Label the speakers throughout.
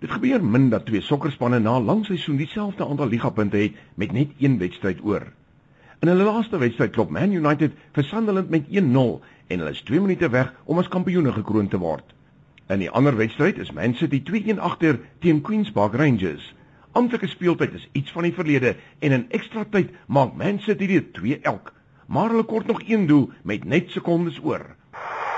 Speaker 1: Dit gebeur min dat twee sokkerspanne na 'n lang seisoen dieselfde aantal ligapunte het met net een wedstryd oor. In hulle laaste wedstryd klop Man United vir Sunderland met 1-0 en hulle is 2 minute weg om as kampioene gekroon te word. In die ander wedstryd is Man City 2-1 agter teen Queens Park Rangers. Amptelike speeltyd is iets van die verlede en in ekstra tyd maak Man City dit 2 elk, maar hulle kort nog een doel met net sekondes oor.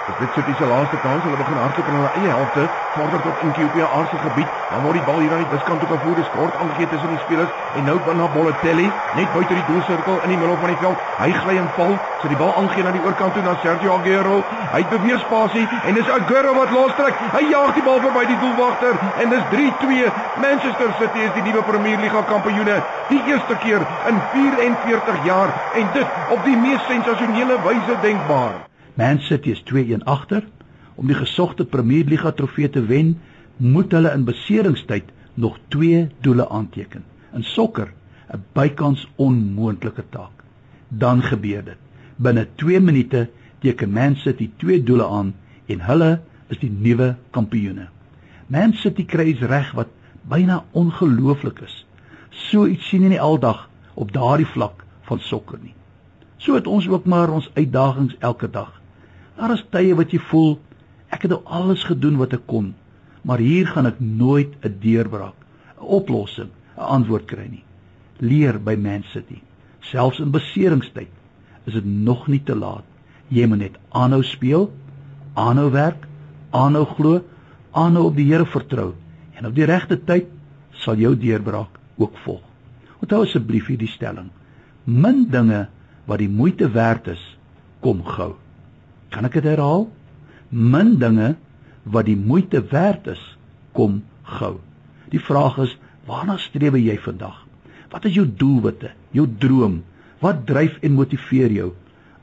Speaker 1: Dit is City se laaste kans. Hulle begin hardloop in hulle eie helfte, vorder tot in Ethiopia aarse gebied. Dan word die bal hier aan die buskant toe gevoer, dis kort aangegee tussen die spelers en nou binne Bolatelli, net buite die doelsirkel in die middel van die veld. Hy gly en val, so die bal aangegee na die oorkant toe na Sergio Aguero. Hy beweeg spasie en dis Aguero wat lostrek. Hy jaag die bal verby die doelwagter en dis 3-2. Manchester City is die nuwe Premier Liga kampioene, die eerste keer in 44 jaar en dit op die mees sensasionele wyse denkbaar.
Speaker 2: Man City is 2-1 agter. Om die gesogte Premier Liga trofee te wen, moet hulle in beseringstyd nog 2 doele aanteken. In sokker 'n bykans onmoontlike taak. Dan gebeur dit. Binne 2 minute teken Man City 2 doele aan en hulle is die nuwe kampioene. Man City kry reg wat byna ongelooflik is. So iets sien jy nie aldag op daardie vlak van sokker nie. So het ons ook maar ons uitdagings elke dag. Daar is tye wat jy voel ek het nou alles gedoen wat ek kon, maar hier gaan ek nooit 'n deurbraak, 'n oplossing, 'n antwoord kry nie. Leer by Man City. Selfs in beseringstyd is dit nog nie te laat. Jy moet net aanhou speel, aanhou werk, aanhou glo, aanhou op die Here vertrou en op die regte tyd sal jou deurbraak ook volg. Onthou asseblief hierdie stelling: Min dinge wat die moeite werd is, kom gou. Kan ek dit herhaal? Min dinge wat die moeite werd is, kom gou. Die vraag is, waarna streef jy vandag? Wat is jou doelwitte, jou droom? Wat dryf en motiveer jou?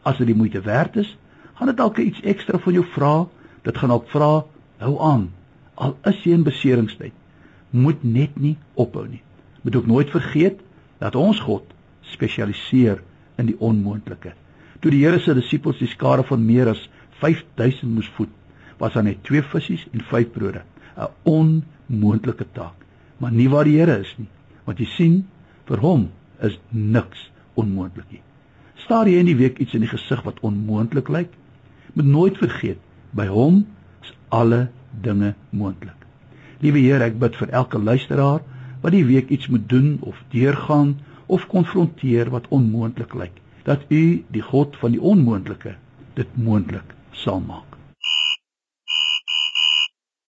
Speaker 2: As dit die moeite werd is, gaan dit dalk iets ekstra van jou vra. Dit gaan ook vra, hou aan. Al is jy in beseringstyd, moet net nie ophou nie. Moet ook nooit vergeet dat ons God spesialiseer in die onmoontlike. Toe die Here se disippels die skare van meer as 5000 moes voed, was daar net twee visse en vyf brode, 'n onmoontlike taak. Maar nie waar die Here is nie, want jy sien, vir hom is niks onmoontlik nie. Staar jy in die week iets in die gesig wat onmoontlik lyk? Moet nooit vergeet, by hom is alle dinge moontlik. Liewe Here, ek bid vir elke luisteraar wat die week iets moet doen of deurgaan of konfronteer wat onmoontlik lyk dat u die God van die onmoontlike dit moontlik sal maak.